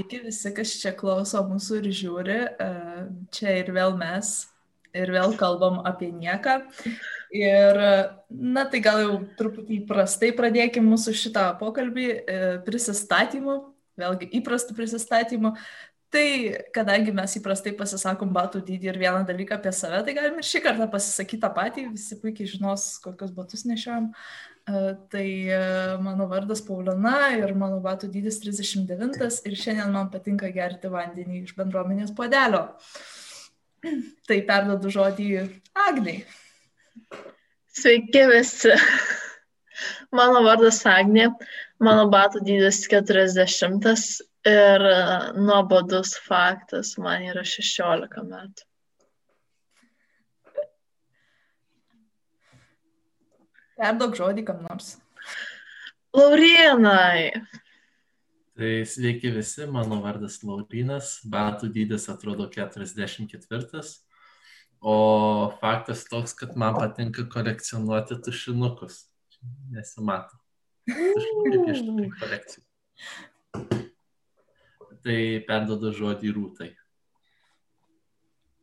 sveiki visi, kas čia klauso mūsų ir žiūri. Čia ir vėl mes, ir vėl kalbam apie nieką. Ir, na, tai gal jau truputį įprastai pradėkime mūsų šitą pokalbį e, prisistatymu, vėlgi įprastų prisistatymų. Tai kadangi mes įprastai pasisakom batų dydį ir vieną dalyką apie save, tai galim ir šį kartą pasisakyti tą patį, visi puikiai žinos, kokius batus nešiojam. Uh, tai uh, mano vardas Paulina ir mano batų dydis 39 ir šiandien man patinka gerti vandenį iš bendruomenės podelio. Tai perdodu žodį Agniai. Sveiki visi. Mano vardas Agnė, mano batų dydis 40 ir e, nuobodus faktas, man yra 16 metų. Perdaug žodį kam nors. Laurinai. Tai sveiki visi, mano vardas Laurinas, batų dydis atrodo 44, o faktas toks, kad man patinka kolekcionuoti tušinukus. Nesimato. Tušinukai pieštukai kolekcijų tai perdodu žodį rūtai.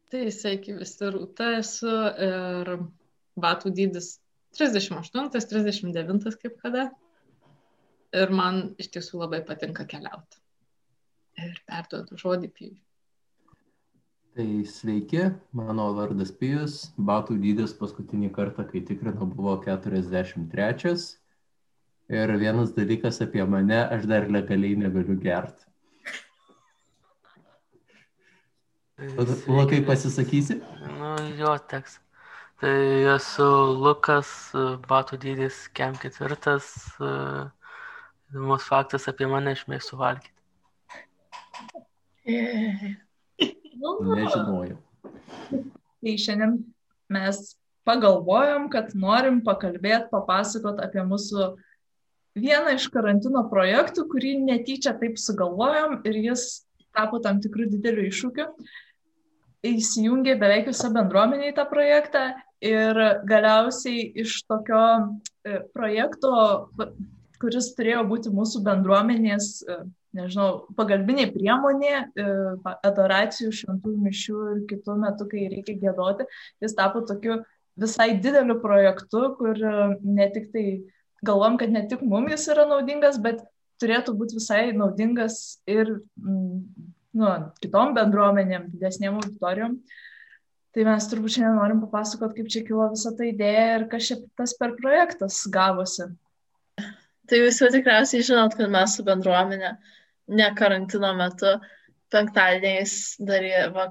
Tai sveiki visi rūta esu ir batų dydis 38-39 kaip kada. Ir man iš tiesų labai patinka keliauti. Ir perduodu žodį Pijui. Tai sveiki, mano vardas Pijus, batų dydis paskutinį kartą, kai tikrinau, buvo 43. Ir vienas dalykas apie mane, aš dar legaliai negaliu gerti. Lukai pasisakysi? Nu, jo, teks. Tai esu Lukas, batų dydis, kem ketvirtas. Įdomus faktas apie mane, aš mėgstu valgyti. Nežinojau. Tai šiandien mes pagalvojom, kad norim pakalbėti, papasakot apie mūsų vieną iš karantino projektų, kurį netyčia taip sugalvojom ir jis tapo tam tikrų didelių iššūkių įsijungė beveik visa bendruomenė į tą projektą ir galiausiai iš tokio e, projekto, kuris turėjo būti mūsų bendruomenės, e, nežinau, pagalbinė priemonė e, adoracijų, šventųjų mišių ir kitų metų, kai reikia gėdoti, jis tapo tokiu visai dideliu projektu, kur ne tik tai galvom, kad ne tik mums jis yra naudingas, bet turėtų būti visai naudingas ir nu, kitom bendruomenėm, didesnėm auditorijom. Tai mes turbūt šiandien norim papasakot, kaip čia kilo visa ta idėja ir kas čia tas per projektas gavosi. Tai jūs jau tikriausiai žinot, kad mes su bendruomenė ne karantino metu penktadieniais darėme,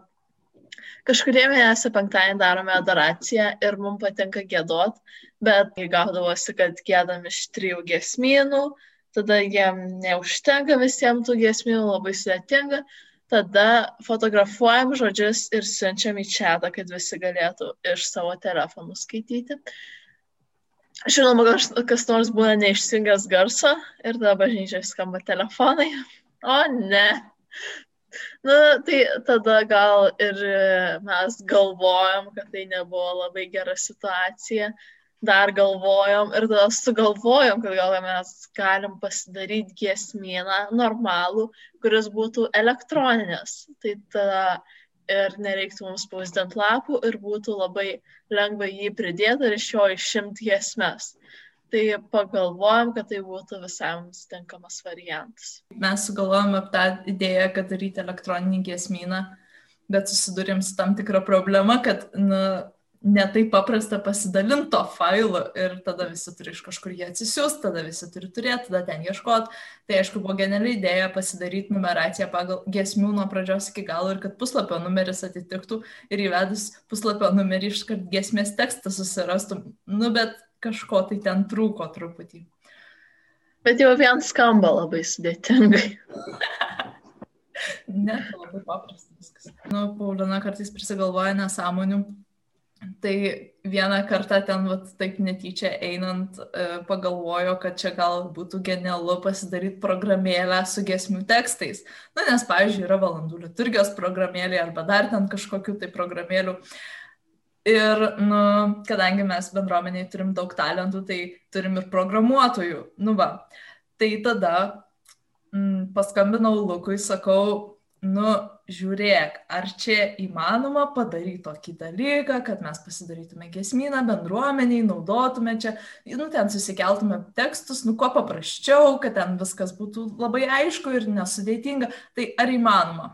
kažkurie mėnesį penktadienį darome adoraciją ir mums patinka gėdot, bet gaudavosi, kad gėdam iš trijų gesmynų, tada jiem neužtenka visiems tų gesmynų, labai sudėtinga, tada fotografuojam žodžius ir siunčiam į čatą, kad visi galėtų iš savo telefonų skaityti. Žinoma, kas nors būna neišsijungęs garso ir tada bažnyčiai skamba telefonai. O ne. Na, tai tada gal ir mes galvojom, kad tai nebuvo labai gera situacija, dar galvojom ir tada sugalvojom, kad gal mes galim pasidaryti giesmyną normalų, kuris būtų elektroninės. Tai tada ir nereiktų mums spausdinti lapų ir būtų labai lengva jį pridėti ir iš jo išimti giesmes. Tai pagalvojom, kad tai būtų visam tinkamas variantas. Mes sugalvojom apie tą idėją, kad daryti elektroninį giesmyną, bet susidurėm su tam tikra problema, kad nu, netaip paprasta pasidalinti to failu ir tada visi turi iš kažkur jį atsisiųsti, tada visi turi turėti, tada ten ieškoti. Tai aišku, buvo geniali idėja pasidaryti numeraciją pagal gesmių nuo pradžios iki galo ir kad puslapio numeris atitiktų ir įvedus puslapio numerį iškart gesmės tekstą susirastum. Nu, bet kažko tai ten trūko truputį. Bet jau vien skamba labai sudėtingai. ne, labai paprasta viskas. Nu, Paulina kartais prisigalvoja nesąmonių Tai vieną kartą ten vat, taip netyčia einant e, pagalvojo, kad čia gal būtų genialu pasidaryti programėlę su gesmių tekstais. Na, nes, pavyzdžiui, yra valandų liturgijos programėlė arba dar ten kažkokių tai programėlių. Ir, nu, kadangi mes bendruomeniai turim daug talentų, tai turim ir programuotojų. Nu, va. Tai tada mm, paskambinau Lukui, sakau, nu, žiūrėk, ar čia įmanoma padaryti tokį dalyką, kad mes pasidarytume gesminą bendruomeniai, naudotume čia, nu, ten susikeltume tekstus, nu, kuo paprasčiau, kad ten viskas būtų labai aišku ir nesudėtinga. Tai ar įmanoma?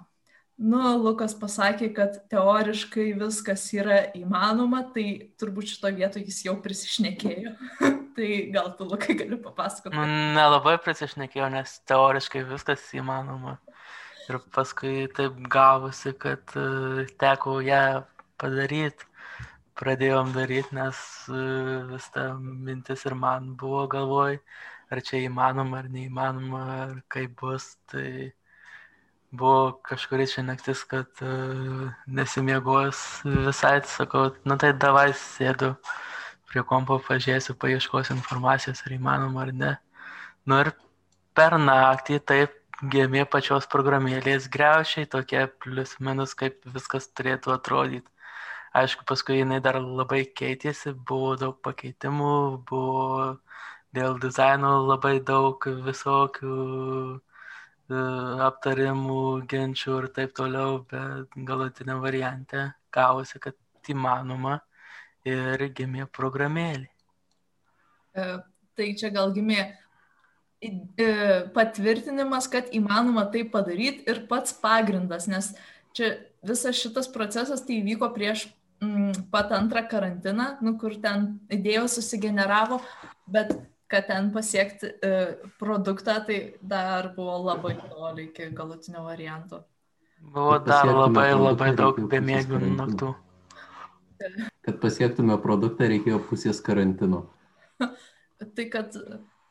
Nu, Lukas pasakė, kad teoriškai viskas yra įmanoma, tai turbūt šito vietoje jis jau prisišnekėjo. tai gal tu, Lukai, gali papasakoti. Nelabai prisišnekėjau, nes teoriškai viskas įmanoma. Ir paskui taip gavosi, kad uh, teko ją padaryti. Pradėjom daryti, nes uh, vis ta mintis ir man buvo galvoj, ar čia įmanoma, ar neįmanoma, ar kaip bus. Tai buvo kažkuris čia naktis, kad uh, nesimiegojus visai, sakau, nu tai davai sėdu prie kompo, pažiūrėsiu, paieškosiu informacijos, ar įmanoma ar ne. Nu ir per naktį taip gėmė pačios programėlės greušiai, tokie plius minus, kaip viskas turėtų atrodyti. Aišku, paskui jinai dar labai keitėsi, buvo daug pakeitimų, buvo dėl dizaino labai daug visokių E, aptarimų, ginčių ir taip toliau, bet galutiniam variante gavosi, kad įmanoma ir gimė programėlė. E, tai čia gal gimė e, patvirtinimas, kad įmanoma tai padaryti ir pats pagrindas, nes čia visas šitas procesas tai įvyko prieš mm, pat antrą karantiną, nu, kur ten idėjos susigeneravo, bet kad ten pasiekti e, produktą, tai dar buvo labai toli iki galutinio varianto. Buvo dar labai labai daug bemėgių naktų. Kad pasiektume produktą, reikėjo pusės karantino. tai kad,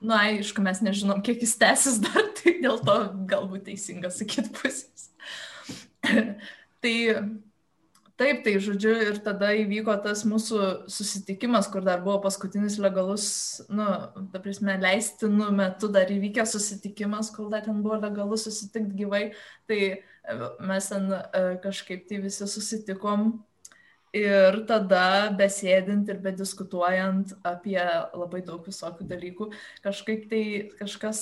na, aišku, mes nežinom, kiek jis tęsis dar, tai dėl to galbūt teisinga sakyti pusės. tai Taip, tai žodžiu, ir tada įvyko tas mūsų susitikimas, kur dar buvo paskutinis legalus, nu, ta prasme, leistinų metu dar įvykęs susitikimas, kol dar ten buvo legalus susitikti gyvai, tai mes ten e, kažkaip tai visi susitikom Ir tada besėdint ir bediskutuojant apie labai daug visokių dalykų, kažkaip tai kažkas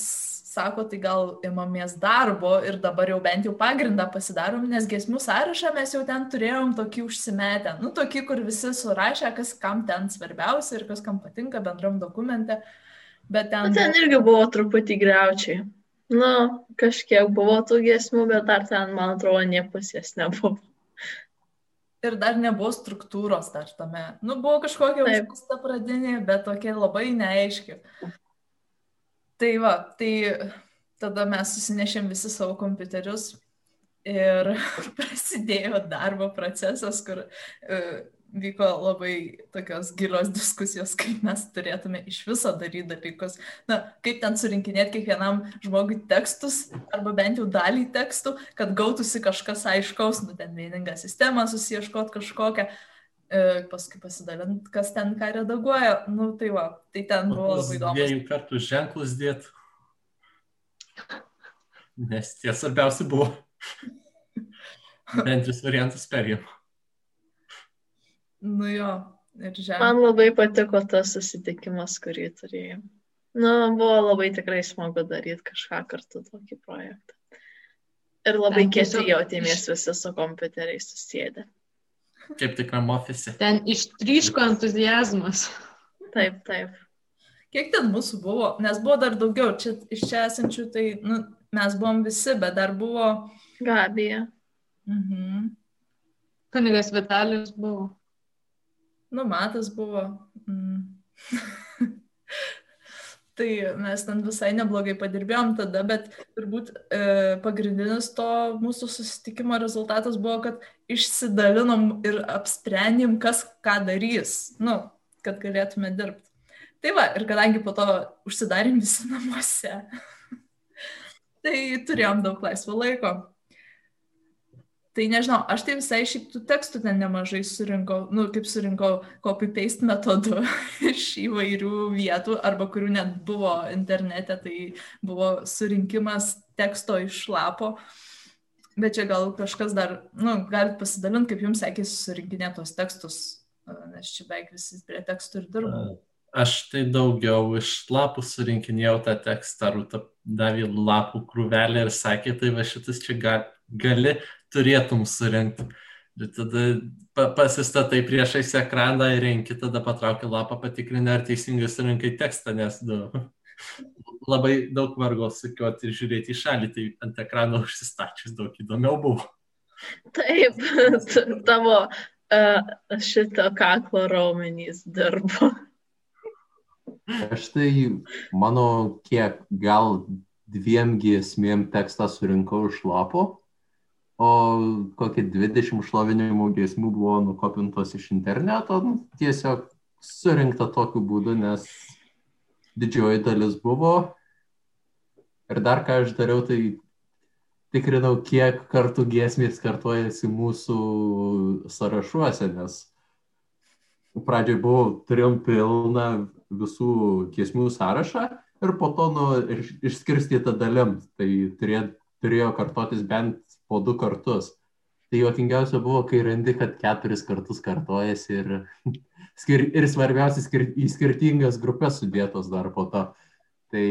sako, tai gal imamės darbo ir dabar jau bent jau pagrindą pasidarom, nes gesmių sąrašą mes jau ten turėjom tokį užsimetę, nu tokį, kur visi surašė, kas kam ten svarbiausia ir kas kam patinka bendram dokumente. Bet ten, bet ten irgi buvo truputį greučiai. Nu, kažkiek buvo tų gesmių, bet dar ten, man atrodo, nie pusės nebuvo ir dar nebuvo struktūros dar tame. Nu, buvo kažkokia užkusta pradinė, bet tokia labai neaiški. Tai va, tai tada mes susinešėm visi savo kompiuterius ir prasidėjo darbo procesas, kur uh, vyko labai tokios gilios diskusijos, kaip mes turėtume iš viso daryti dalykus. Na, kaip ten surinkinėti kiekvienam žmogui tekstus, arba bent jau dalį tekstų, kad gautųsi kažkas aiškaus, nu, ten vieningą sistemą susieškot kažkokią, e, paskui pasidalint, kas ten ką redaguoja. Nu, tai va, tai ten buvo labai įdomu. Dviejų kartų ženklus dėt. Nes tie svarbiausi buvo. Bent tris variantus perėjom. Nu jo, ir žemė. Man labai patiko tas susitikimas, kurį turėjom. Nu, buvo labai tikrai smagu daryti kažką kartu tokį projektą. Ir labai kieti jautėmės visi su kompiuteriais susėdę. Kaip tikram ofise. Ten ištryško entuzijazmas. Taip, taip. Kiek ten mūsų buvo? Nes buvo dar daugiau. Čia, iš čia esančių, tai nu, mes buvom visi, bet dar buvo. Gabija. Mhm. Kunigas Vitalijus buvo. Nu, matas buvo. Mm. tai mes ten visai neblogai padirbėjom tada, bet turbūt e, pagrindinis to mūsų susitikimo rezultatas buvo, kad išsidalinom ir apsprendėm, kas ką darys, nu, kad galėtume dirbti. Tai va, ir kadangi po to užsidarėm visi namuose, tai turėjom daug laisvo laiko. Tai nežinau, aš tai visai šiaip tų tekstų ten nemažai surinkau, nu, kaip surinkau copy-paste metodu iš įvairių vietų, arba kurių net buvo internete, tai buvo surinkimas teksto iš lapo. Bet čia gal kažkas dar, nu, galit pasidalinti, kaip jums sekėsi surinkinėti tos tekstus, nes čia beveik visi prie tekstų ir dirba. Aš tai daugiau iš lapų surinkinėjau tą tekstą, rūta davė lapų krūvelę ir sakė, tai va šitas čia gal, gali, turėtum surinkti. Ir tada pa, pasistatai priešais ekraną ir renki, tada patrauki lapą, patikrini, ar teisingai surinkai tekstą, nes nu, labai daug vargo sukioti ir žiūrėti į šalį, tai ant ekrano užsistačius daug įdomiau buvo. Taip, tavo uh, šito kaklo raumenys dirbo. Aš tai, mano, kiek gal dviem giesmėm tekstą surinkau iš lapo, o kokie 20 šlovinimo giesmių buvo nukopintos iš interneto, nu, tiesiog surinkta tokiu būdu, nes didžioji dalis buvo. Ir dar ką aš dariau, tai tikrinau, kiek kartų giesmės kartuojasi mūsų sąrašuose, nes pradžioj buvau, turėjom pilną visų giesmių sąrašą ir po to nu, išskirstyta dalim. Tai turėjo, turėjo kartotis bent po du kartus. Tai juokingiausia buvo, kai randi, kad keturis kartus kartojasi ir, skir, ir svarbiausia, skir, į skirtingas grupės sudėtos dar po to. Tai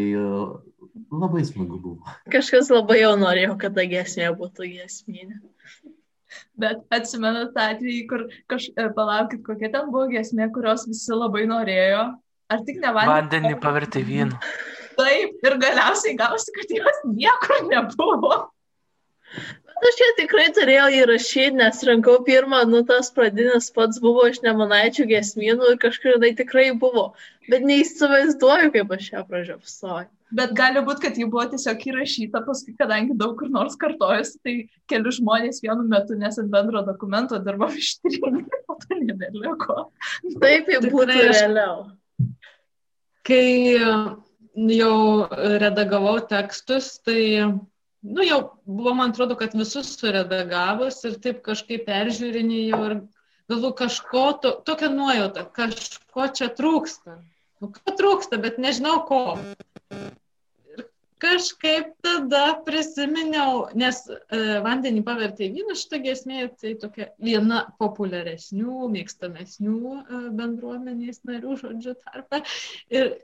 labai smagu buvo. Kažkas labai jau norėjo, kad ta giesmė būtų giesminė. Bet atsimenu tą atvejį, kur kaž... palaukit, kokia ten buvo giesmė, kurios visi labai norėjo, Ar tik ne vandenį? Vandenį paverti vynu. Taip, ir galiausiai gausi, kad jos niekur nebuvo. Aš čia tikrai turėjau įrašyti, nes rankau pirmą, nu tas pradinis pats buvo iš nemanaičių gesmynų ir kažkur tai tikrai buvo. Bet neįsivaizduoju, kaip aš ją pražiopsoju. Bet gali būti, kad ji buvo tiesiog įrašyta, paskui, kadangi daug kur nors kartojasi, tai keli žmonės vienu metu, nes ant bendro dokumento dirbo ištrinti, o to nebeliko. Taip, jau būtų realiau. Kai jau redagavau tekstus, tai, nu, jau buvo, man atrodo, kad visus suredagavus ir taip kažkaip peržiūrinėjau ir galvoju, kažko, to, tokia nuojauta, kažko čia trūksta. Nu, ko trūksta, bet nežinau ko. Ir kažkaip tada prisiminiau, nes e, vandenį pavertė į vyną šitą gesmė, tai tokia viena populiaresnių, mėgstamesnių e, bendruomenės narių, žodžiu, tarpe. Ir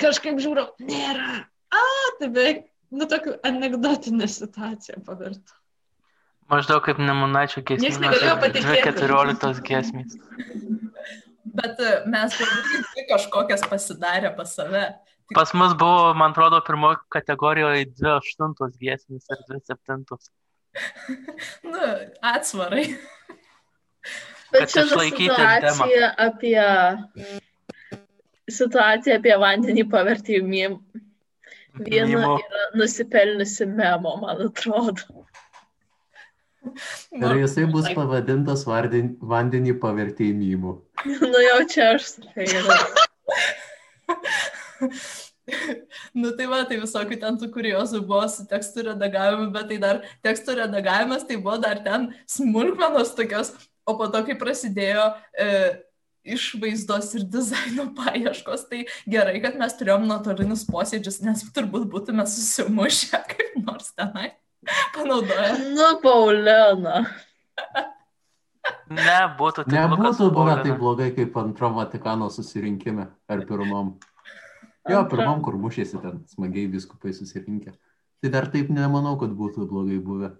kažkaip žiūriu, nėra. A, tai beveik, nu, tokiu anegdotinę situaciją pavirto. Maždaug kaip nemunaičio Niekas giesmės. negalėjo patikėti. 14 giesmės. Bet e, mes labai kažkokias pasidarė pas save. Pas mus buvo, man atrodo, pirmoji kategorijoje 2 aštuntos giesmės ir 2 septintos. Nu, atsvarai. Bet čia situacija apie situacija apie vandenį pavertė į mėm. Viena Mimo. yra nusipelniusi memo, man atrodo. Ir jisai bus pavadintas vardin, vandenį pavertėjimų. Nu jau čia aš sakai. Nu tai va, tai visokių ten tų kuriozų buvo su tekstų redagavimu, bet tai dar tekstų redagavimas, tai buvo dar ten smulkmenos tokios, o po to, kai prasidėjo e, išvaizdos ir dizaino paieškos, tai gerai, kad mes turėjom nuotolinius posėdžius, nes turbūt būtume susimušę kaip nors tenai panaudoję. Nu, Paulina. Ne, būtų tik Lukas Nebūtų buvę taip blogai kaip antram Vatikano susirinkime ar pirmam. Jo, pirmam, kur mušėsi ten smagiai viskupai susirinkę. Tai dar taip nemanau, kad būtų blogai buvę.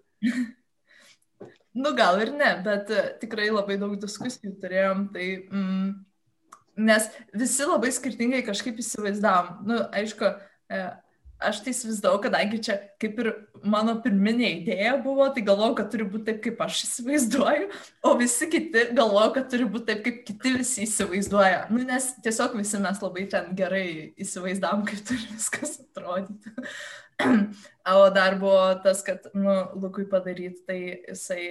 Nu gal ir ne, bet e, tikrai labai daug diskusijų turėjom, tai mm, nes visi labai skirtingai kažkaip įsivaizdavom. Nu, aišku, e, aš tai įsivaizdavau, kadangi čia kaip ir mano pirminė idėja buvo, tai galvojau, kad turi būti taip, kaip aš įsivaizduoju, o visi kiti galvojo, kad turi būti taip, kaip kiti visi įsivaizduoja. Nu, nes tiesiog visi mes labai ten gerai įsivaizdavom, kaip turi viskas atrodyti. O dar buvo tas, kad, nu, Lukui padaryti, tai jisai,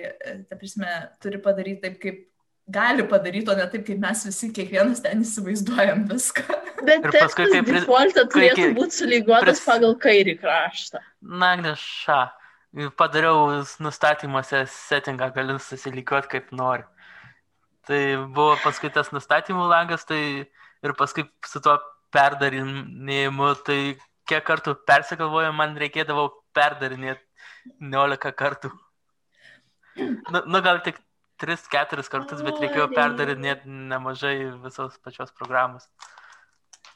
ta prasme, turi padaryti taip, kaip gali padaryti, o ne taip, kaip mes visi kiekvienas ten įsivaizduojam viską. Bet Ir paskui, tekstas kai pri- defaultą turėtų kai- būti sulyguotas pris- pagal kairį kraštą. Nagneša. Padariau nustatymuose settingą, galiu susilygiuoti kaip nori. Tai buvo paskui tas nustatymų langas, tai ir paskui su tuo perdarinėjimu, tai kiek kartų persigalvoju, man reikėdavo perdarinėti 19 kartų. Nu, nu gal tik 3-4 kartus, bet reikėjo perdarinėti nemažai visos pačios programos.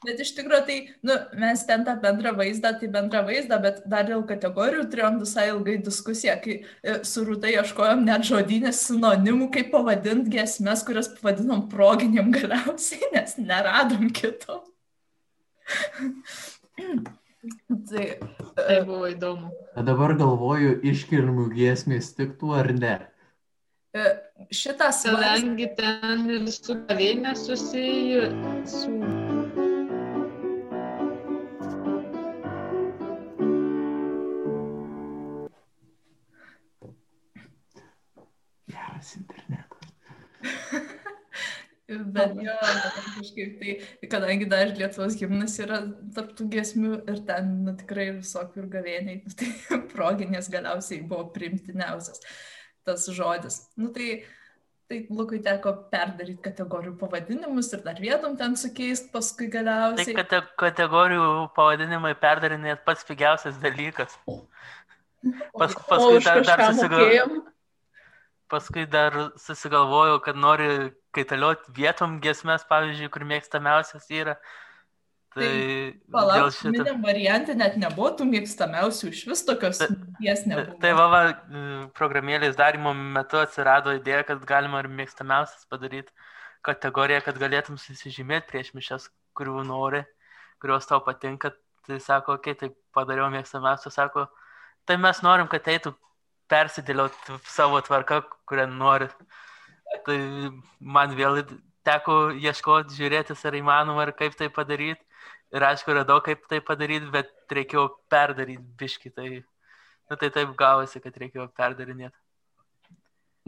Bet iš tikrųjų tai, nu, mes ten tą bendrą vaizdą, tai bendrą vaizdą, bet dar dėl kategorijų turėjom visai ilgai diskusiją, kai e, su Rūta ieškojom net žodinės sinonimų, kaip pavadinti gesmes, kurias pavadinom proginiam galiausiai, nes neradom kito. tai, tai buvo įdomu. O dabar galvoju, iškilmų giesmės tiktų ar ne. E, šitas Kadangi ten ir su gavėnė susiję su... Geras internetas. Bet jo, kažkaip tai, kadangi dar Lietuvos gimnas yra tarptų giesmių ir ten nu, tikrai visokių ir gavėniai, tai proginės galiausiai buvo primtiniausias tas žodis. Nu, tai, tai Lukui teko perdaryti kategorijų pavadinimus ir dar vietom ten sukeisti paskui Tai galiausiai. kate, kategorijų pavadinimai perdarinėt pats pigiausias dalykas. Pas, O paskui, už dar, dar susigal, paskui dar susigalvojau, kad nori kaitalioti vietom gesmes, pavyzdžiui, kur mėgstamiausias yra. Tai dėl Palauk, šito. minėm variantė net nebuvo tų mėgstamiausių, iš vis tokios minties nebuvo. Tai va, va, programėlės darimo metu atsirado idėja, kad galima ir mėgstamiausias padaryti kategoriją, kad galėtum susižymėti prieš mišes, kurių nori, kurios tau patinka. Tai sako, okei, okay, tai padariau mėgstamiausią, sako, tai mes norim, kad eitų persidėlioti savo tvarką, kurią nori. Tai man vėl teko ieškoti, žiūrėtis, ar įmanoma, ar kaip tai padaryti. Ir aišku, radau, kaip tai padaryti, bet reikėjo perdaryti biški. Tai, nu, tai taip gavosi, kad reikėjo perdarinėti.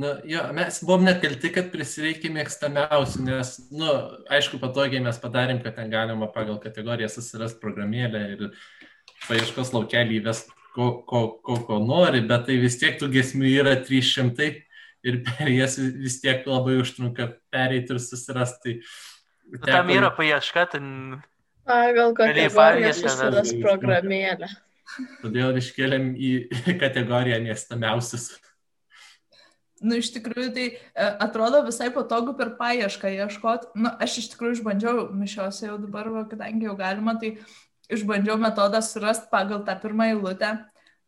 Na, jo, mes buvom net kalti, kad prisireikė mėgstamiausių, nes, na, nu, aišku, patogiai mes padarėm, kad ten galima pagal kategoriją susirasti programėlę ir paieškos laukelį įvest, ko, ko, ko, ko nori, bet tai vis tiek tų gesmių yra 300 ir per jas vis tiek labai užtrunka pereiti ir susirasti. Nu, tam yra paieška, ten Pagal kategoriją susiras programėlę. Todėl iškėlėm į kategoriją mėgstamiausius. Nu, iš tikrųjų, tai e, atrodo visai patogu per paiešką ieškoti. Nu, aš iš tikrųjų išbandžiau mišiose jau dabar, kadangi jau galima, tai išbandžiau metodą surasti pagal tą pirmą eilutę.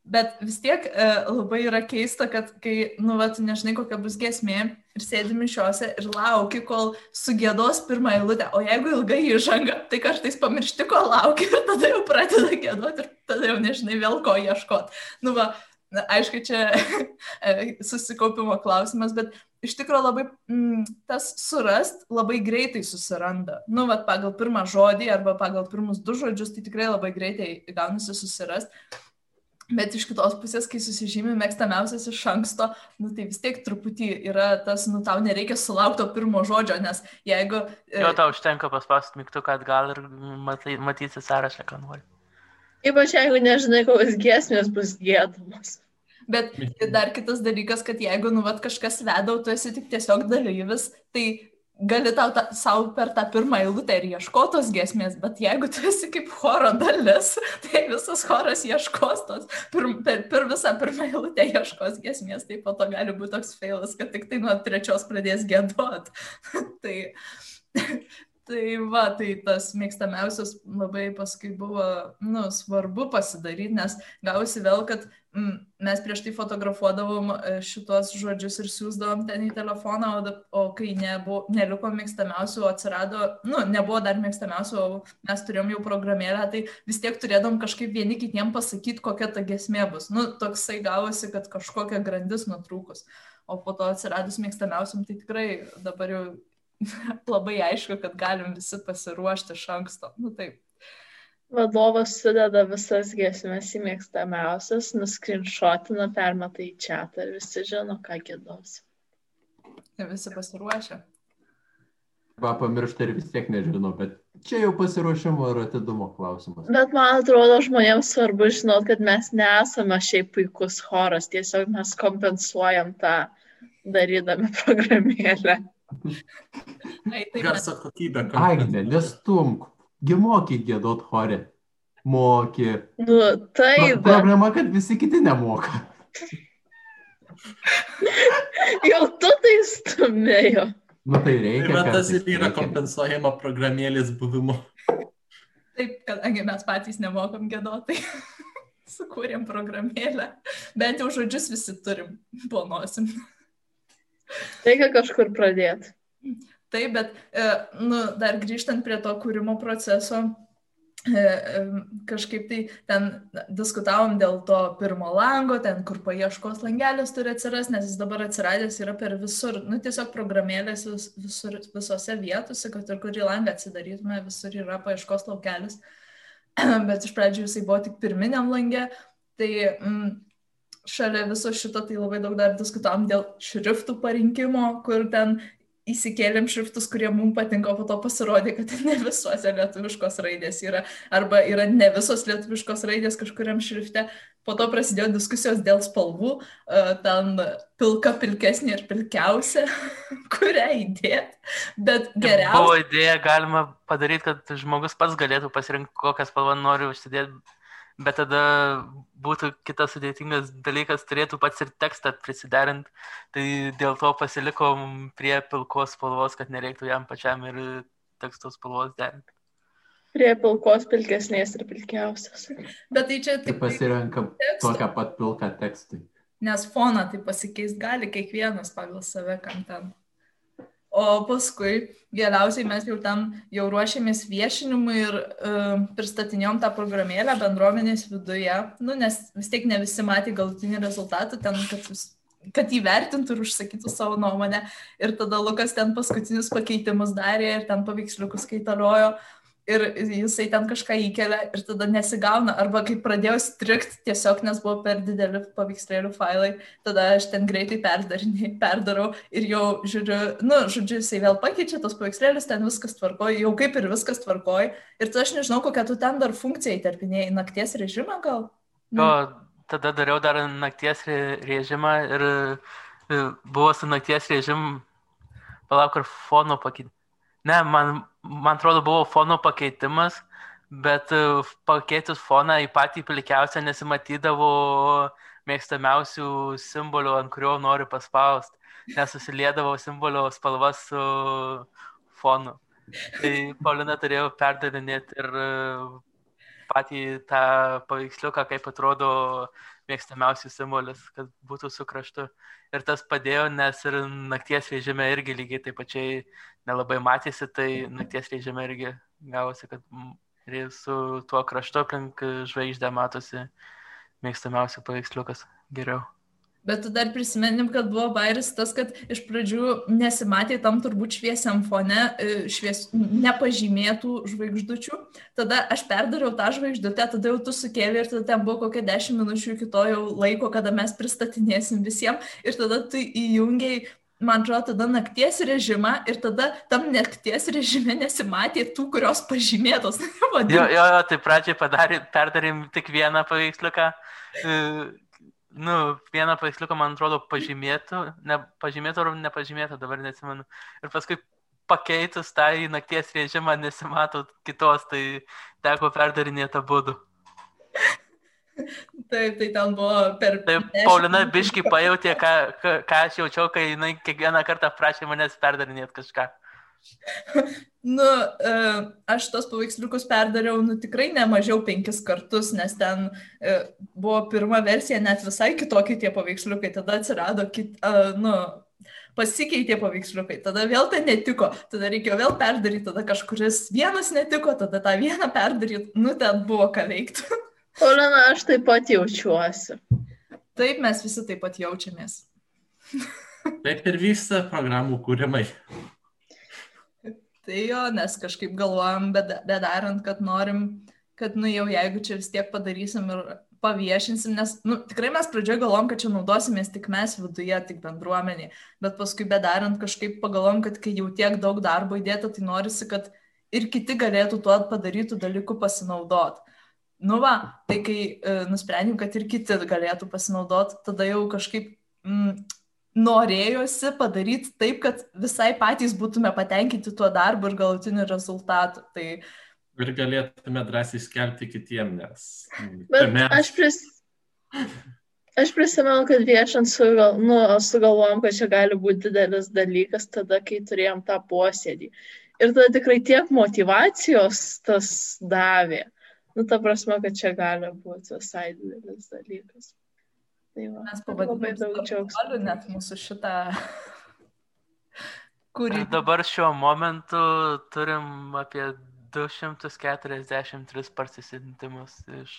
Bet vis tiek e, labai yra keista, kad kai, nu, va, tu nežinai, kokia bus gesmė ir sėdi mišiose ir lauki, kol sugėdos pirmą eilutę. O jeigu ilgai įžanga, tai kartais pamiršti, ko lauki ir tada jau pradeda gėdoti ir tada jau nežinai vėl ko ieškoti. Nu, va, na, aišku, čia e, susikaupimo klausimas, bet iš tikrųjų labai mm, tas surast labai greitai susiranda. Nu, vat, pagal pirmą žodį arba pagal pirmus du žodžius, tai tikrai labai greitai gaunasi susirast. Bet iš kitos pusės, kai susižymė mėgstamiausias iš anksto, nu, tai vis tiek truputį yra tas, nu tau nereikia sulaukti to pirmo žodžio, nes jeigu... e, jo tau užtenka paspausti mygtuką atgal ir matai, matysi sąrašą, ką nori. Ypač jeigu nežinai, kokios giesmės bus gėdamos. Bet dar kitas dalykas, kad jeigu nu vat kažkas veda, o tu esi tik tiesiog dalyvis, tai gali tau ta, savo per tą pirmą eilutę ir ieškotos gesmės, bet jeigu tu esi kaip choro dalis, tai visas choras ieškos tos, per, per, per visą pirmą eilutę ieškos gesmės, tai po to gali būti toks feilas, kad tik tai nuo trečios pradės gėdot. tai, Tai va, tai tas mėgstamiausias labai paskui buvo, nu, svarbu pasidaryti, nes gausi vėl, kad mm, mes prieš tai fotografuodavom e, šitos žodžius ir siūsdavom ten į telefoną, o, o kai nebuvo, neliko mėgstamiausių, atsirado, nu, nebuvo dar mėgstamiausių, o mes turėjom jau programėlę, tai vis tiek turėdom kažkaip vieni kitiem pasakyti, kokia ta gesmė bus. Nu, toksai gavosi, kad kažkokia grandis nutrūkus. O po to atsiradus mėgstamiausiam, tai tikrai dabar jau labai aišku, kad galim visi pasiruošti iš anksto. Nu taip. Vadovas sudeda visas giesmės į mėgstamiausias, nuskrinšotina, permeta į čia ir visi žino, ką gėdos. Ir visi pasiruošę. Va, pamiršta ir vis tiek nežinau, bet čia jau pasiruošimo ir atidumo klausimas. Bet man atrodo, žmonėms svarbu žinot, kad mes nesame šiaip puikus choras, tiesiog mes kompensuojam tą darydami programėlę. Ai, taip, mes, Garso kokybė. Agne, nestumk. Gi moki gėdot chore. Moki. Nu, taip, Pro- bet Problema, kad visi kiti nemoka. jau tu tai stumėjo. Nu tai Tai reikia. va tas kartais, ir yra kompensuojama programėlės buvimu. Taip, kadangi mes patys nemokam gėdoti, tai sukūrėm programėlę. Bent jau žodžius visi turim, planuosim. Reikia kažkur pradėti. Taip, bet, e, nu, dar grįžtant prie to kūrimo proceso, e, e, kažkaip tai ten diskutavom dėl to pirmo lango, ten, kur paieškos langelis turi atsirasti, nes jis dabar atsiradęs yra per visur, nu, tiesiog programėlės vis, visur, visose vietose, kad ir kurį langą atsidarytume, visur yra paieškos laukelis, bet iš pradžių jisai buvo tik pirminiam langė, tai mm, šalia viso šito tai labai daug dar diskutavom dėl šriftų parinkimo, kur ten įsikėlėm šriftus, kurie mums patinka, o po to pasirodė, kad ne visuose lietuviškos raidės yra, arba yra ne visos lietuviškos raidės kažkuriam šrifte. Po to prasidėjo diskusijos dėl spalvų, ten pilka, pilkesnė ir pilkiausia, kurią įdėti, bet geriausia. Buvo idėja, galima padaryti, kad žmogus pats galėtų pasirinkti, kokią spalvą nori užsidėti, bet tada būtų kitas sudėtingas dalykas, turėtų pats ir tekstą prisiderinti. Tai dėl to pasilikom prie pilkos spalvos, kad nereiktų jam pačiam ir teksto spalvos derinti. Prie pilkos, pilkesnės ir pilkiausios. Bet tai čia Tai tik pasirenkam teksto. tokią pat pilką tekstui. nes foną tai pasikeist gali kiekvienas pagal save, kam ten. O paskui galiausiai mes jau tam jau ruošėmės viešinimui ir uh, pristatinėjom tą programėlę bendruomenės viduje, nu, nes vis tiek ne visi matė galutinį rezultatą, ten, kad, kad įvertintų ir užsakytų savo nuomonę. Ir tada Lukas ten paskutinius pakeitimus darė ir ten paveiksliukus kaitaliojo. Ir jisai ten kažką įkelia ir tada nesigauna. Arba kai pradėjau strikti tiesiog, nes buvo per dideli paveikslėlių failai, tada aš ten greitai perdarau ir jau žiūriu, nu, žodžiu, jisai vėl pakeičia tos paveikslėlius, ten viskas tvarkoja, jau kaip ir viskas tvarkoja. Ir tada aš nežinau, kokią tu ten dar funkciją įterpinėjai, nakties režimą gal? Jo, tada dariau dar nakties re- režimą ir e, buvo su nakties režim, palauk, ar fono pakeitimas. Ne, man, man atrodo, buvo fono pakeitimas, bet e, pakeitus foną į patį pilkiausią nesimatydavo mėgstamiausių simbolių, ant kurio noriu paspausti, nes susiliedavo simbolio spalvas su fonu. Tai Paulina turėjo perdarinėti ir e, patį tą paveiksliuką, kaip atrodo mėgstamiausias simbolis, kad būtų su kraštu. Ir tas padėjo, nes ir nakties režime irgi lygiai taip pačiai nelabai matėsi, tai nakties režime irgi gavosi, kad ir su tuo kraštu aplink žvaigždę matosi mėgstamiausias paveiksliukas geriau. Bet tu dar prisimenim, kad buvo bairis tas, kad iš pradžių nesimatė tam turbūt šviesiam fone e, švies, nepažymėtų žvaigždučių. Tada aš perdariau tą žvaigždutę, tada jau tu sukėlė ir tada ten buvo kokia 10 minučių iki to jau laiko, kada mes pristatinėsim visiems. Ir tada tu įjungiai, man atrodo, tada nakties režimą ir tada tam nakties režime nesimatė tų, kurios pažymėtos. Jo, jo, jo tai pradžiai padarė, perdarėm tik vieną paveiksliuką. Nu, vieną paveiksliuką, man atrodo, pažymėtų, ne, pažymėtų ar nepažymėtų, dabar neatsimenu. Ir paskui pakeitus tą į nakties režimą nesimato kitos, tai teko perdarinėti būdų. Taip, tai ten buvo per... Taip, 10 Paulina biški pajutė, ką, ką, ką aš jaučiau, kai jinai kiekvieną kartą prašė manęs perdarinėti kažką. Nu, e, aš tos paveiksliukus perdariau, nu, tikrai ne mažiau penkis kartus, nes ten e, buvo pirma versija, net visai kitokie tie paveiksliukai, tada atsirado, kit, e, nu, pasikeitė paveiksliukai, tada vėl tai netiko, tada reikėjo vėl perdaryti, tada kažkuris vienas netiko, tada tą vieną perdaryti, nu, ten buvo ką veikti. Paulina, aš taip pat jaučiuosi. Taip mes visi taip pat jaučiamės. Taip ir vyksta programų kūrimai. Tai jo, nes kažkaip galvojam, bedarant, kad norim, kad, nu jau jeigu čia vis tiek padarysim ir paviešinsim, nes, nu, tikrai mes pradžioje galvom, kad čia naudosimės tik mes viduje, tik bendruomenė, bet paskui bedarant kažkaip pagalvom, kad kai jau tiek daug darbo įdėta, tai norisi, kad ir kiti galėtų tuo padarytų dalykų pasinaudot. Nu va, tai kai e, nusprendėm, kad ir kiti galėtų pasinaudot, tada jau kažkaip mm, norėjosi padaryti taip, kad visai patys būtume patenkinti tuo darbu ir galutiniu rezultatu. Tai Ir galėtume drąsiai skelbti kitiem, nes. Bet mes- aš, pris... aš prisimenu, kad viešant sugal... nu, sugalvojom, kad čia gali būti didelis dalykas tada, kai turėjom tą posėdį. Ir tada tikrai tiek motivacijos tas davė. Nu, ta prasme, kad čia gali būti visai didelis dalykas. Tai va, Mes pavadinom daug džiaugsmo. net mūsų šitą kurį. Ir dabar šiuo momentu turim apie 243 parsisintimus iš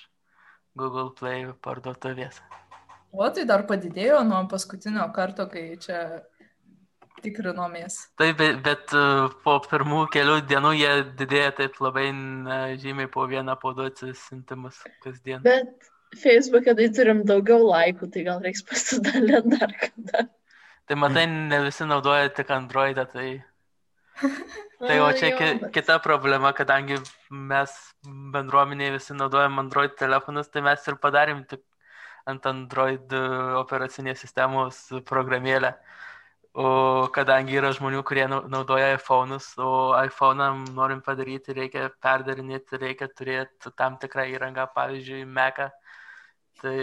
Google Play parduotuvės. O tai dar padidėjo nuo paskutinio karto, kai čia tikrinomės. Taip, bet, bet e, po pirmų kelių dienų jie didėja taip labai na, žymiai po vieną, po du atsisintimus kasdien. Bet Facebook'e tai turim daugiau laikų, tai gal reiks pasidalinti dar kada. Tai matai, ne visi naudoja tik Androidą, tai, tai o čia ki, kita problema, kadangi mes bendruomeniai visi naudojam Android telefonus, tai mes ir padarėm tik ant Android e, operacinės sistemos programėlę. O kadangi yra žmonių, kurie nau- naudoja iPhone'us, o iPhone'am norim padaryti, reikia perdarinėti, reikia turėti tam tikrą įrangą, pavyzdžiui, Mac'ą. Tai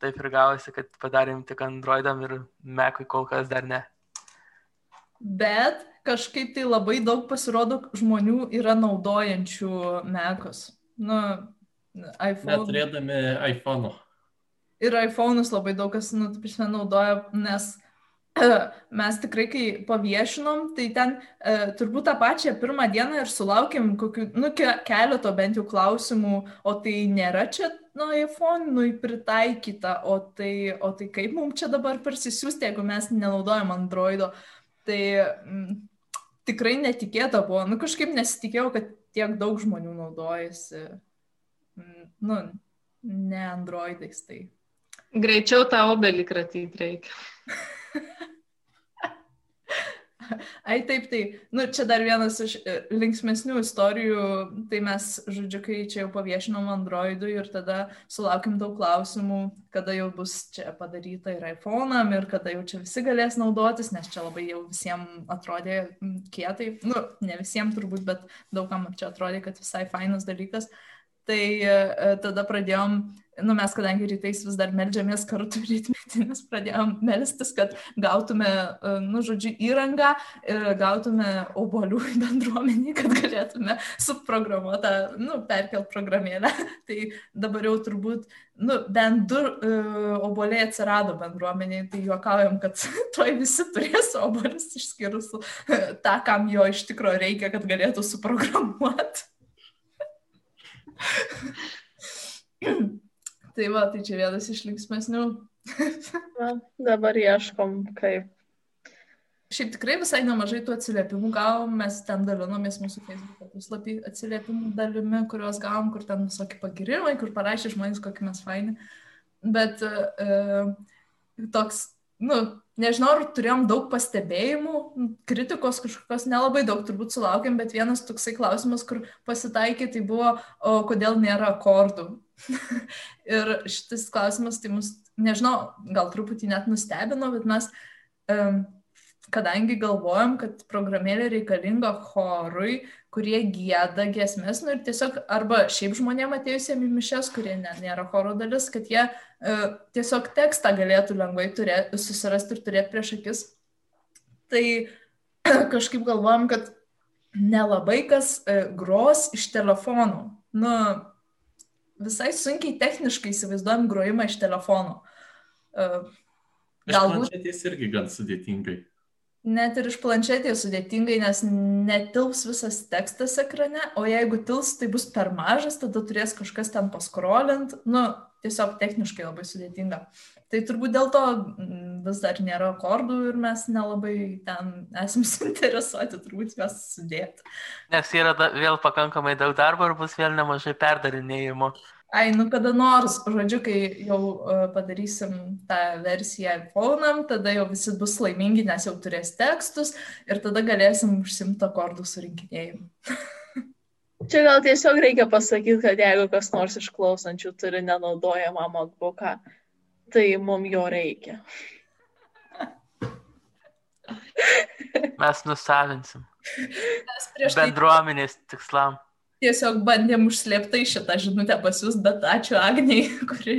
taip ir gavosi, kad padarėm tik Androidam ir Mac'ui kol kas dar ne. Bet kažkaip tai labai daug pasirodo žmonių yra naudojančių mekus. Nu, iPhone. Neturėdami iPhone'ų. ir iPhone'us labai daug kas, nu, taip prasme, naudoja, nes mes tikrai, kai paviešinom, tai ten e, turbūt tą pačią pirmą dieną ir sulaukėm kokių, nu, ke keleto bent jau klausimų, o tai nėra čia, nu, iPhone'ui pritaikyta, o tai, o tai kaip mums čia dabar persisiųsti, jeigu mes nenaudojam Androido. Tai mm, tikrai netikėta buvo, nu, kažkaip nesitikėjau, kad tiek daug žmonių naudojasi, mm, nu, ne Androidais, tai. Greičiau tą obelį kratyti reikia. Ai taip, tai, nu, čia dar vienas iš e, linksmesnių istorijų, tai mes, žodžiu, kai čia jau paviešinom Androidui ir tada sulaukim daug klausimų, kada jau bus čia padaryta ir iPhone'am ir kada jau čia visi galės naudotis, nes čia labai jau visiems atrodė kietai, nu, ne visiems turbūt, bet daugam čia atrodė, kad visai fainas dalykas. Tai e, tada pradėjom, nu mes kadangi rytais vis dar melžiamės kartu rytmetinis, pradėjom melstis, kad gautume, e, nu žodžiu, įrangą ir gautume obolių bendruomenį, kad galėtume suprogramuotą, nu, perkelt programėlę. Tai dabar jau turbūt, nu, bent du uh, oboliai atsirado bendruomeniai, tai juokaujam, kad toj visi turės obolius išskyrus e, tą, kam jo iš tikrųjų reikia, kad galėtų suprogramuoti. tai va, tai čia vienas iš linksmesnių. Na, dabar ieškom, kaip. Šiaip tikrai visai nemažai tų atsiliepimų gavom, mes ten dalinomės mūsų Facebook puslapį atsiliepimų dalimi, kuriuos gavom, kur ten visokie pagirimai, kur parašė žmonės, kokie mes faini. Bet e, toks, nu, nežinau, ar turėjom daug pastebėjimų, kritikos kažkokios nelabai daug turbūt sulaukėm, bet vienas toksai klausimas, kur pasitaikė, tai buvo, o kodėl nėra akordų. ir šitas klausimas, tai mus, nežinau, gal truputį net nustebino, bet mes, um, kadangi galvojam, kad programėlė reikalinga chorui, kurie gėda giesmės, nu ir tiesiog arba šiaip žmonėm atėjusiem į mišes, kurie ne, nėra choro dalis, kad jie uh, tiesiog tekstą galėtų lengvai turėti, susirasti ir turėti prieš akis. Tai kažkaip galvojam, kad nelabai kas uh, gros iš telefonų. Nu, visai sunkiai techniškai įsivaizduojam grojimą iš telefono. Uh, Galbūt. Planšetės irgi gan sudėtingai. Net ir iš planšetės sudėtingai, nes netils visas tekstas ekrane, o jeigu tils, tai bus per mažas, tada turės kažkas ten paskrolint. Nu, tiesiog techniškai labai sudėtinga. Tai turbūt dėl to vis dar nėra akordų ir mes nelabai ten esam suinteresuoti turbūt juos sudėti. Nes yra da, vėl pakankamai daug darbo ir bus vėl nemažai perdarinėjimo. Ai, nu kada nors, žodžiu, kai jau uh, padarysim tą versiją iPhone'am, tada jau visi bus laimingi, nes jau turės tekstus ir tada galėsim užsimti akordų surinkinėjimu. Čia gal tiesiog reikia pasakyti, kad jeigu kas nors iš klausančių turi nenaudojamą MacBooką, tai mums jo reikia. Mes nusavinsim. Mes prieš tai Bendruomenės tikslam. tiesiog bandėm užslėptai šitą žinutę pasiūs, bet ačiū Agniai, kuri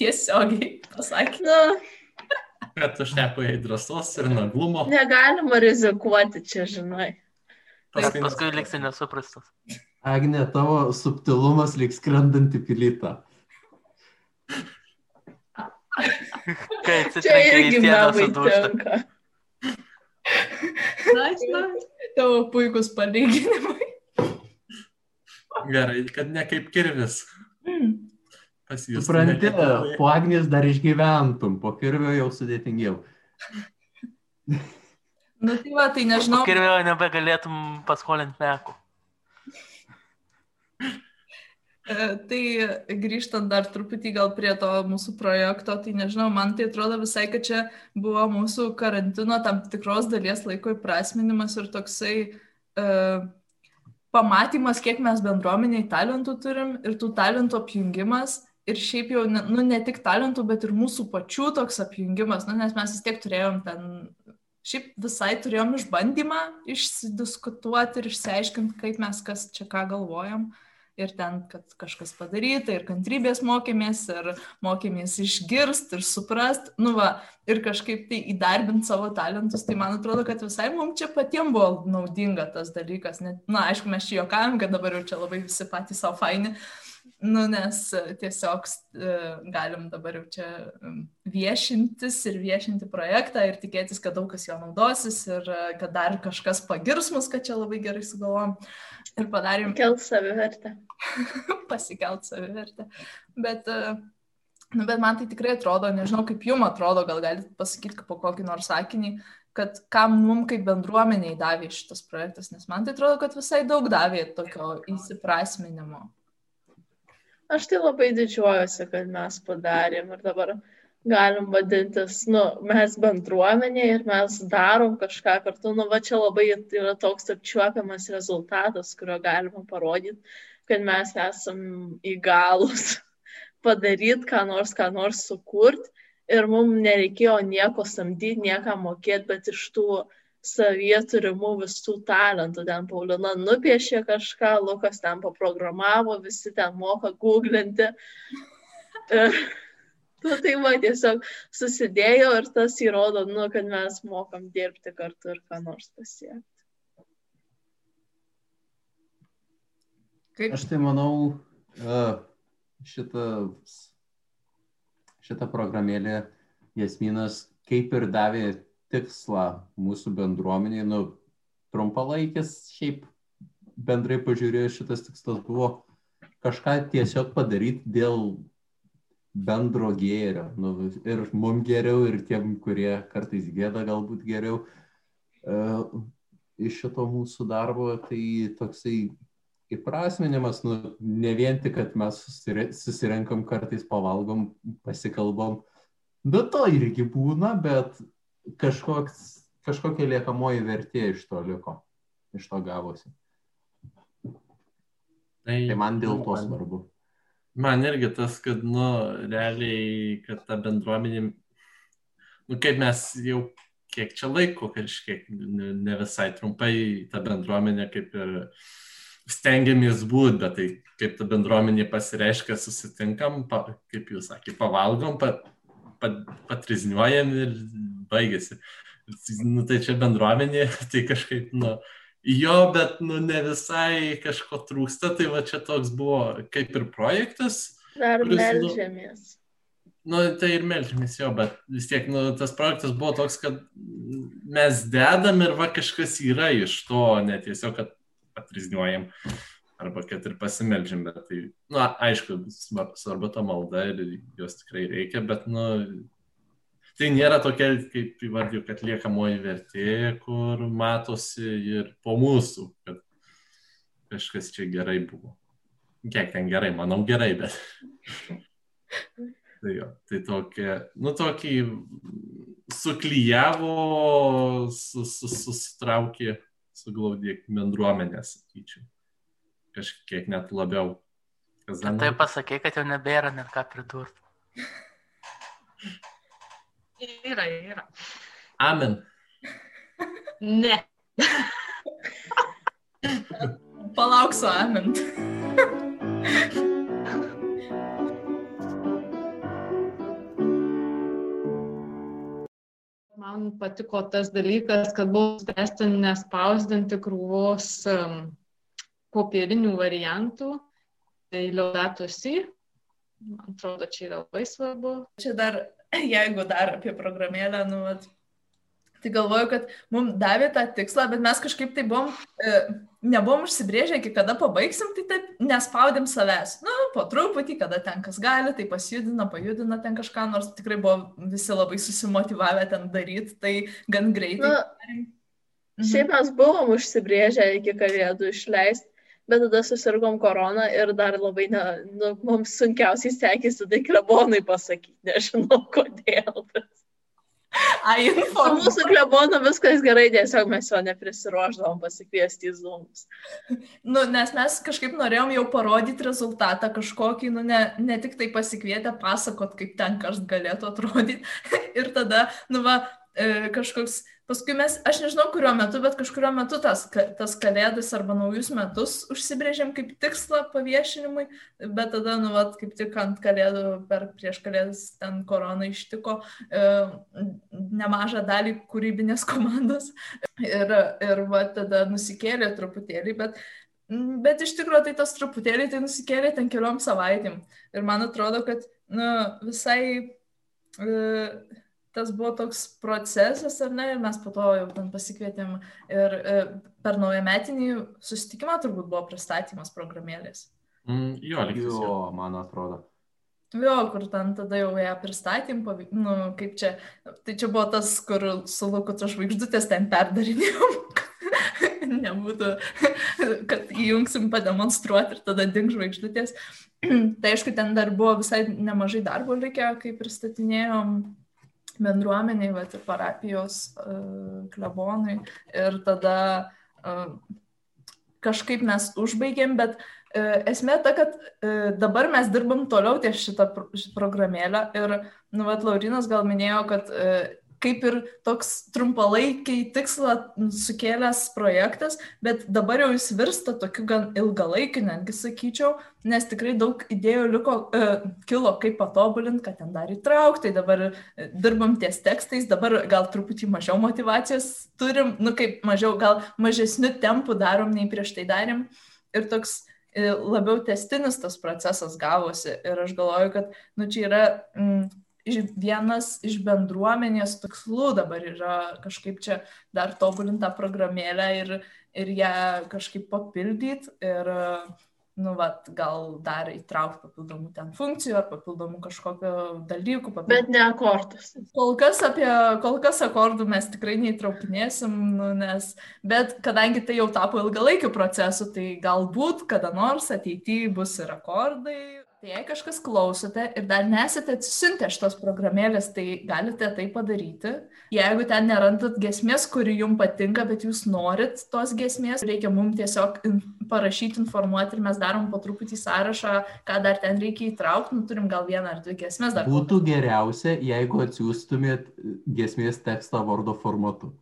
tiesiogiai pasakė. Nu, Kad užteko jai drąsos ir naglumo. negalima rizikuoti čia, žinai. Bet paskui liksi nesuprastas. Agne, tavo subtilumas liks skrendanti pilytą. Kai atsitrenkia į sieną sudūžta. nice. Tavo puikus palyginimai. Gerai, kad ne kaip kirvis. Mm. Pasijus. Supranti, po Agnės dar išgyventum, po kirvio jau sudėtingiau. Nu tai va, tai nežinau. Kirvėjo nebegalėtum paskolinti mekų. E, Tai grįžtant dar truputį gal prie to mūsų projekto, tai nežinau, man tai atrodo visai, kad čia buvo mūsų karantino tam tikros dalies laiko įprasminimas ir toksai uh, pamatymas, kiek mes bendruomeniai talentų turim ir tų talentų apjungimas. Ir šiaip jau, nu, ne tik talentų, bet ir mūsų pačių toks apjungimas, nu, nes mes vis tiek turėjom ten, šiaip visai turėjom išbandymą išsidiskutuoti ir išsiaiškinti, kaip mes kas čia ką galvojam. Ir ten, kad kažkas padaryta, ir kantrybės mokėmės, ir mokėmės išgirst ir suprast, nu va, ir kažkaip tai įdarbinti savo talentus, tai man atrodo, kad visai mums čia patiems buvo naudinga tas dalykas. Net, na, aišku, mes čia juokavom, kad dabar jau čia labai visi patys savo faini, nu, nes e, tiesiog e, galim dabar jau čia em, viešintis ir viešinti projektą ir tikėtis, kad daug kas jo naudosis ir e, kad dar kažkas pagirs mus, kad čia labai gerai sugalvom ir padarėm Kelt savivertę. pasikelt savivertę. Bet, e, nu, bet man tai tikrai atrodo, nežinau kaip jum atrodo, gal galite pasakyti po kokį nors sakinį, kad kam mums kaip bendruomeniai davė šitas projektas, nes man tai atrodo, kad visai daug davė tokio įsiprasminimo. Aš tai labai didžiuojuosi, kad mes padarėm ir dabar galim vadintis, nu, mes bendruomenė ir mes darom kažką kartu, nu, va čia labai yra toks apčiuopiamas rezultatas, kurio galima parodyti, kad mes esam įgalus padaryti, ką nors, ką nors sukurti ir mums nereikėjo nieko samdyti, nieką mokėti, bet iš tų savyje turimų visų talentų. Ten Paulina nupiešė kažką, Lukas ten paprogramavo, visi ten moka googlinti. Ir, nu, tai va, tiesiog susidėjo ir tas įrodo, nu, kad mes mokam dirbti kartu ir ką nors pasiekti. Kaip Aš tai manau, e, šitą, šitą programėlę Jasminas kaip ir davė tikslą mūsų bendruomeniai, nu, trumpalaikis šiaip bendrai pažiūrėjus šitas tikslas buvo kažką tiesiog padaryti dėl bendro gėrio. Nu, ir mum geriau, ir tiem, kurie kartais gėda galbūt geriau. Uh, iš šito mūsų darbo tai toksai įprasminimas, nu, ne vien tik, kad mes susire- susirenkam kartais, pavalgom, pasikalbam, bet to irgi būna, bet kažkoks, kažkokia liekamoji vertė iš to liko, iš to gavosi. Tai man dėl to svarbu. Man irgi tas, kad, nu, realiai, kad ta bendruomenė, nu, kaip mes jau kiek čia laiko, kažkiek, ne, visai trumpai, ta bendruomenė kaip ir stengiamės būti, bet tai kaip ta bendruomenė pasireiškia, susitinkam, pa, kaip jūs sakėte, pavalgom, pa, pa, patrizniuojam ir baigėsi. Nu, tai čia bendruomenė, tai kažkaip, nu, Jo, bet nu, ne visai kažko trūksta, tai va čia toks buvo kaip ir projektas. Dar Kuris, nu- melžiamės. Nu, tai ir melžiamės jo, bet vis tiek nu, tas projektas buvo toks, kad mes dedam ir va kažkas yra iš to, ne tiesiog, kad patrizniuojam arba kad ir pasimeldžiam, bet tai, na, nu, aišku, svar- svarbu ta malda ir jos tikrai reikia, bet, nu, tai nėra tokia, kaip įvardžiu, kad liekamoji vertė, kur matosi ir po mūsų, kad kažkas čia gerai buvo. Kiek ten gerai, manau gerai, bet. tai, jo, tai tokia, nu tokį suklyjavo, susitraukė, suglaudė bendruomenę, sakyčiau. Kažkiek net labiau. Kad tai pasakė, kad jau nebėra net ką pridurti. Yra, yra. Amen. Ne. palauksiu amint. Man patiko tas dalykas, kad buvo spręsta nespausdinti krūvos um, popierinių variantų, tai liaudatos į. Man atrodo, čia yra labai svarbu. Čia dar, jeigu dar apie programėlę, nu, vat, tai galvoju, kad mums davė tą tikslą, bet mes kažkaip tai buvom, e, nebuvom užsibrėžę, iki kada pabaigsim, tai taip nespaudėm savęs. Nu, po truputį, kada ten kas gali, tai pasijudina, pajudina ten kažką, nors tikrai buvo visi labai susimotivavę ten daryti, tai gan greitai. Na, mhm. šiaip mes buvom užsibrėžę iki kalėdų išleisti bet tada susirgom koroną ir dar labai, ne, nu, mums sunkiausiai sekėsi tai klebonai pasakyti, nežinau kodėl. Ai, informuoju. Mūsų klebono viskas gerai, tiesiog mes jo neprisiruoždavom pasikviesti į zoomus. Nu, nes mes kažkaip norėjom jau parodyti rezultatą kažkokį, nu, ne, ne tik tai pasikvietę pasakot, kaip ten kas galėtų atrodyti. ir tada, nu, va, e, kažkoks Paskui mes, aš nežinau kuriuo metu, bet kažkurio metu tas, tas kalėdas arba naujus metus užsibrėžėm kaip tikslą paviešinimui, bet tada, nu, vat, kaip tik ant kalėdų, per prieš kalėdas ten korona ištiko e, nemažą dalį kūrybinės komandos ir, ir va, tada nusikėlė truputėlį, bet Bet iš tikrųjų tai tas truputėlį tai nusikėlė ten keliom savaitėm. Ir man atrodo, kad nu, visai uh, tas buvo toks procesas, ar ne, ir mes po to jau ten pasikvietėm ir e, per naują metinį susitikimą turbūt buvo pristatymas programėlės. Mm, jo, lygiai. Jo, man atrodo. Jo, kur ten tada jau ją pristatym, nu, kaip čia, tai čia buvo tas, kur su Lukuto žvaigždutės ten perdarinėjom, nebūtų, kad įjungsim pademonstruoti ir tada ding žvaigždutės. tai aišku, ten dar buvo visai nemažai darbo likę, kai pristatinėjom bendruomeniai, va, ir parapijos uh, klebonui. Ir tada uh, kažkaip mes užbaigėm, bet uh, esmė ta, kad dabar mes dirbam toliau ties šitą, programėlę. Ir, nu, vat, Laurinas gal minėjo, kad kaip ir toks trumpalaikiai tikslą sukėlęs projektas, bet dabar jau jis virsta tokiu gan ilgalaikiu, netgi sakyčiau, nes tikrai daug idėjų liko, e, kilo, kaip patobulinti, kad ten dar įtraukti, dabar e, dirbam ties tekstais, dabar gal truputį mažiau motivacijos turim, nu kaip mažiau, gal mažesnių tempų darom nei prieš tai darėm. Ir toks e, labiau testinis tas procesas gavosi. Ir aš galvoju, kad, nu, čia yra mm, vienas iš bendruomenės tikslų dabar yra kažkaip čia dar tobulinti tą programėlę ir, ir ją kažkaip papildyti ir, nu, vat, gal dar įtraukti papildomų ten funkcijų ar papildomų kažkokio dalykų. Papildomų. Bet ne akordus. Kol kas apie, kol kas akordų mes tikrai neįtraukinėsim, nu, nes, bet kadangi tai jau tapo ilgalaikiu procesu, tai galbūt kada nors ateityje bus ir akordai Tai jei kažkas klausote ir dar nesate atsisiuntę šitos programėlės, tai galite tai padaryti. Jeigu ten nerandat gesmės, kuri jums patinka, bet jūs norit tos gesmės, reikia mums tiesiog parašyti, informuoti ir mes darom po truputį sąrašą, ką dar ten reikia įtraukti. Nu, turim gal vieną ar dvi gesmės dar. Būtų geriausia, jeigu atsiųstumėt gesmės tekstą vardo formatu.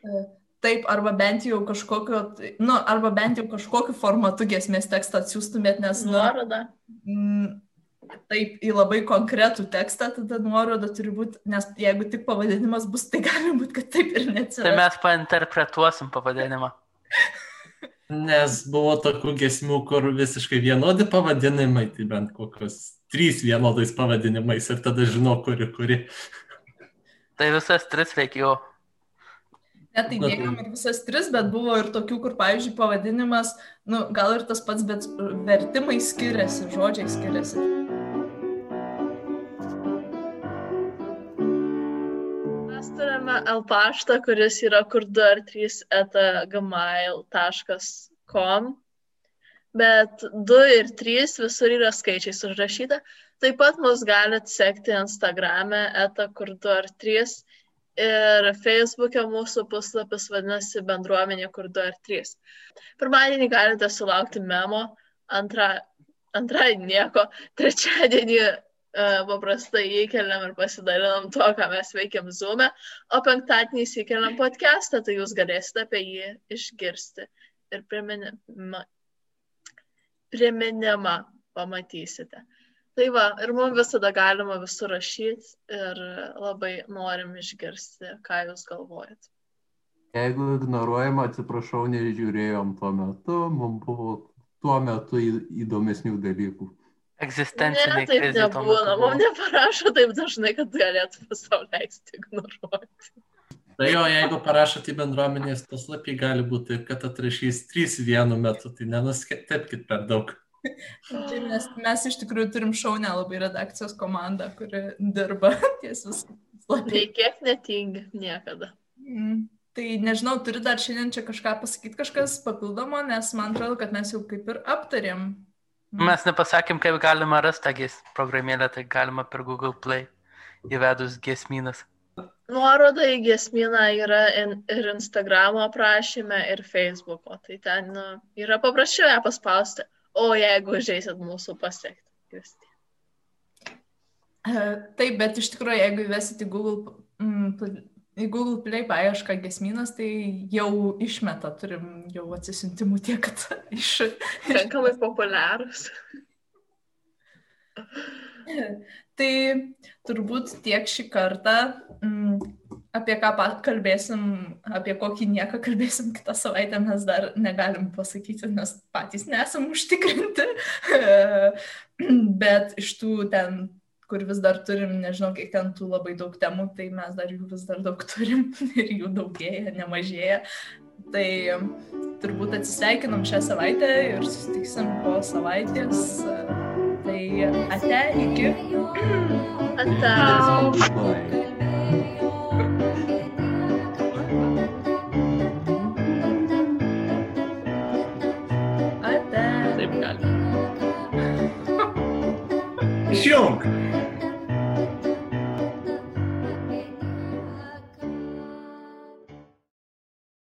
E, taip, arba bent jau kažkokio, nu, arba bent jau kažkokiu formatu gesmės tekstą atsiųstumėt, nes... Nuoroda. Mm, taip, į labai konkretų tekstą, tada nuoroda turi būti, nes jeigu tik pavadinimas bus, tai gali būti, kad taip ir neatsiras. Tai mes painterpretuosim pavadinimą. Nes buvo tokių gesmių, kur visiškai vienodi pavadinimai, tai bent kokios trys vienodais pavadinimais ir tada žinau, kuri kuri. Tai visas tris reikėjo Ne, tai dėjom ir visas tris, bet buvo ir tokių, kur, pavyzdžiui, pavadinimas, nu, gal ir tas pats, bet vertimai skiriasi, žodžiai skiriasi. Mes turime L paštą, kuris yra kur 2 ar 3 etagmail.com, bet 2 ir 3 visur yra skaičiais užrašyta. Taip pat mus galite sekti Instagrame eta kur 2 ar 3 ir Facebook'e mūsų puslapis vadinasi bendruomenė, kur 2 ar 3. Pirmadienį galite sulaukti memo, antra, antradienį nieko, trečiadienį uh, paprastai įkeliam ir pasidalinam to, ką mes veikiam Zoom'e, o penktadienį įkeliam podcastą, tai jūs galėsite apie jį išgirsti ir priminimą, priminimą pamatysite. Tai va, ir mums visada galima visur rašyti ir labai norim išgirsti, ką jūs galvojat. Jeigu ignoruojama, atsiprašau, nežiūrėjom tuo metu, mums buvo tuo metu įdomesnių dalykų. Ne, Egzistencinė taip krizė tuo nebūna, mums neparašo taip dažnai, kad galėtų savo leisti ignoruoti. Tai jo, jeigu parašote į bendruomenės puslapį, gali būti taip, kad atrašys trys vienu metu, tai nenuskepkit per daug. Tai mes, mes iš tikrųjų turim šaunę labai redakcijos komandą, kuri dirba ties visų. Nei kiek netingi niekada. Mm. Tai nežinau, turi dar šiandien čia kažką pasakyti, kažkas papildomo, nes man atrodo, kad mes jau kaip ir aptarėm. Mes nepasakėm, kaip galima rasti tą programėlę, tai galima per Google Play įvedus gesminas. Nuoroda į gesminą yra in, ir Instagramo aprašyme, ir Facebooko. Tai ten nu, yra paprasčiau ją paspausti. O jeigu užeisit mūsų pasiekti. E, Taip, bet iš tikrųjų, jeigu įvesit į Google, mm, į Google Play paiešką gesminas, tai jau išmeta, turim jau atsisintimų tiek, kad iš... Pakankamai populiarus. Tai turbūt tiek šį kartą, mm, apie ką kalbėsim, apie kokį nieką kalbėsim kitą savaitę, mes dar negalim pasakyti, nes patys nesam užtikrinti. Bet iš tų ten, kur vis dar turim, nežinau, kiek ten tų labai daug temų, tai mes dar jų vis dar daug turim ir jų daugėja, nemažėja. Tai turbūt atsisveikinam šią savaitę ir susitiksim po savaitės. Tai ate, iki. Atau. Ate. Taip galima. Išjung!